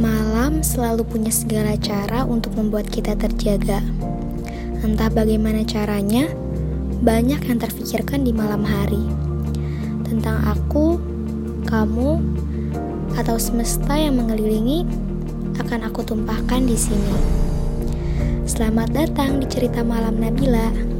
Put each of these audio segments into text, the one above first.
Malam selalu punya segala cara untuk membuat kita terjaga. Entah bagaimana caranya, banyak yang terfikirkan di malam hari. Tentang aku, kamu, atau semesta yang mengelilingi akan aku tumpahkan di sini. Selamat datang di cerita malam Nabila.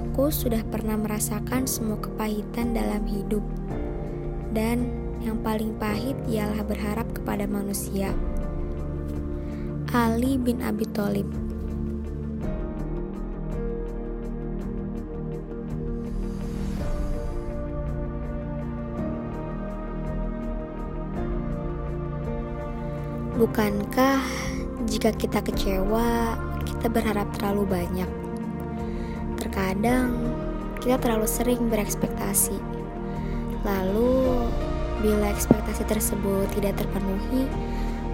Aku sudah pernah merasakan semua kepahitan dalam hidup, dan yang paling pahit ialah berharap kepada manusia. Ali bin Abi Thalib Bukankah jika kita kecewa, kita berharap terlalu banyak? Terkadang kita terlalu sering berekspektasi. Lalu, bila ekspektasi tersebut tidak terpenuhi,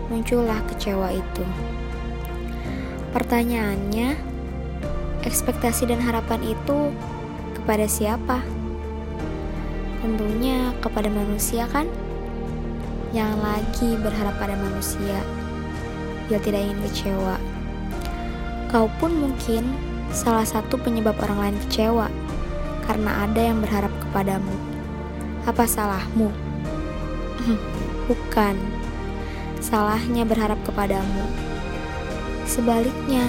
muncullah kecewa itu. Pertanyaannya, ekspektasi dan harapan itu kepada siapa? Tentunya kepada manusia kan? Jangan lagi berharap pada manusia bila tidak ingin kecewa. Kau pun mungkin salah satu penyebab orang lain kecewa karena ada yang berharap kepadamu. Apa salahmu? Bukan. Salahnya berharap kepadamu. Sebaliknya,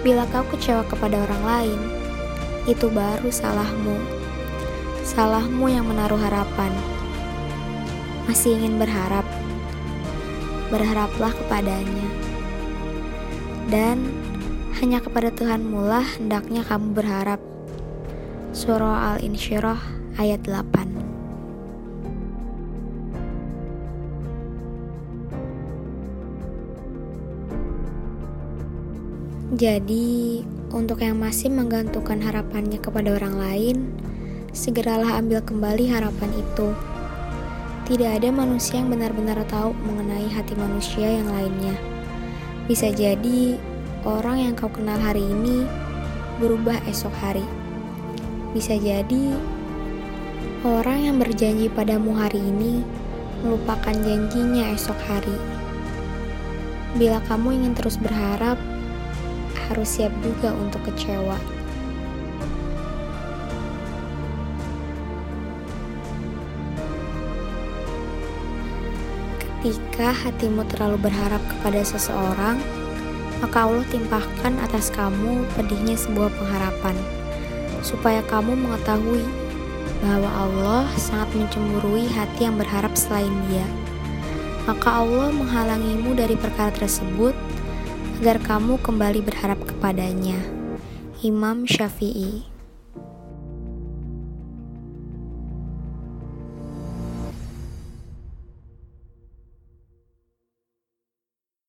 bila kau kecewa kepada orang lain, itu baru salahmu. Salahmu yang menaruh harapan. Masih ingin berharap? Berharaplah kepadanya. Dan hanya kepada Tuhan mula hendaknya kamu berharap. Surah Al-Insyirah ayat 8 Jadi, untuk yang masih menggantungkan harapannya kepada orang lain, segeralah ambil kembali harapan itu. Tidak ada manusia yang benar-benar tahu mengenai hati manusia yang lainnya. Bisa jadi orang yang kau kenal hari ini berubah esok hari. Bisa jadi orang yang berjanji padamu hari ini melupakan janjinya esok hari. Bila kamu ingin terus berharap, harus siap juga untuk kecewa. Ketika hatimu terlalu berharap kepada seseorang, maka Allah timpahkan atas kamu pedihnya sebuah pengharapan, supaya kamu mengetahui bahwa Allah sangat mencemburui hati yang berharap selain Dia. Maka Allah menghalangimu dari perkara tersebut agar kamu kembali berharap kepadanya. Imam Syafi'i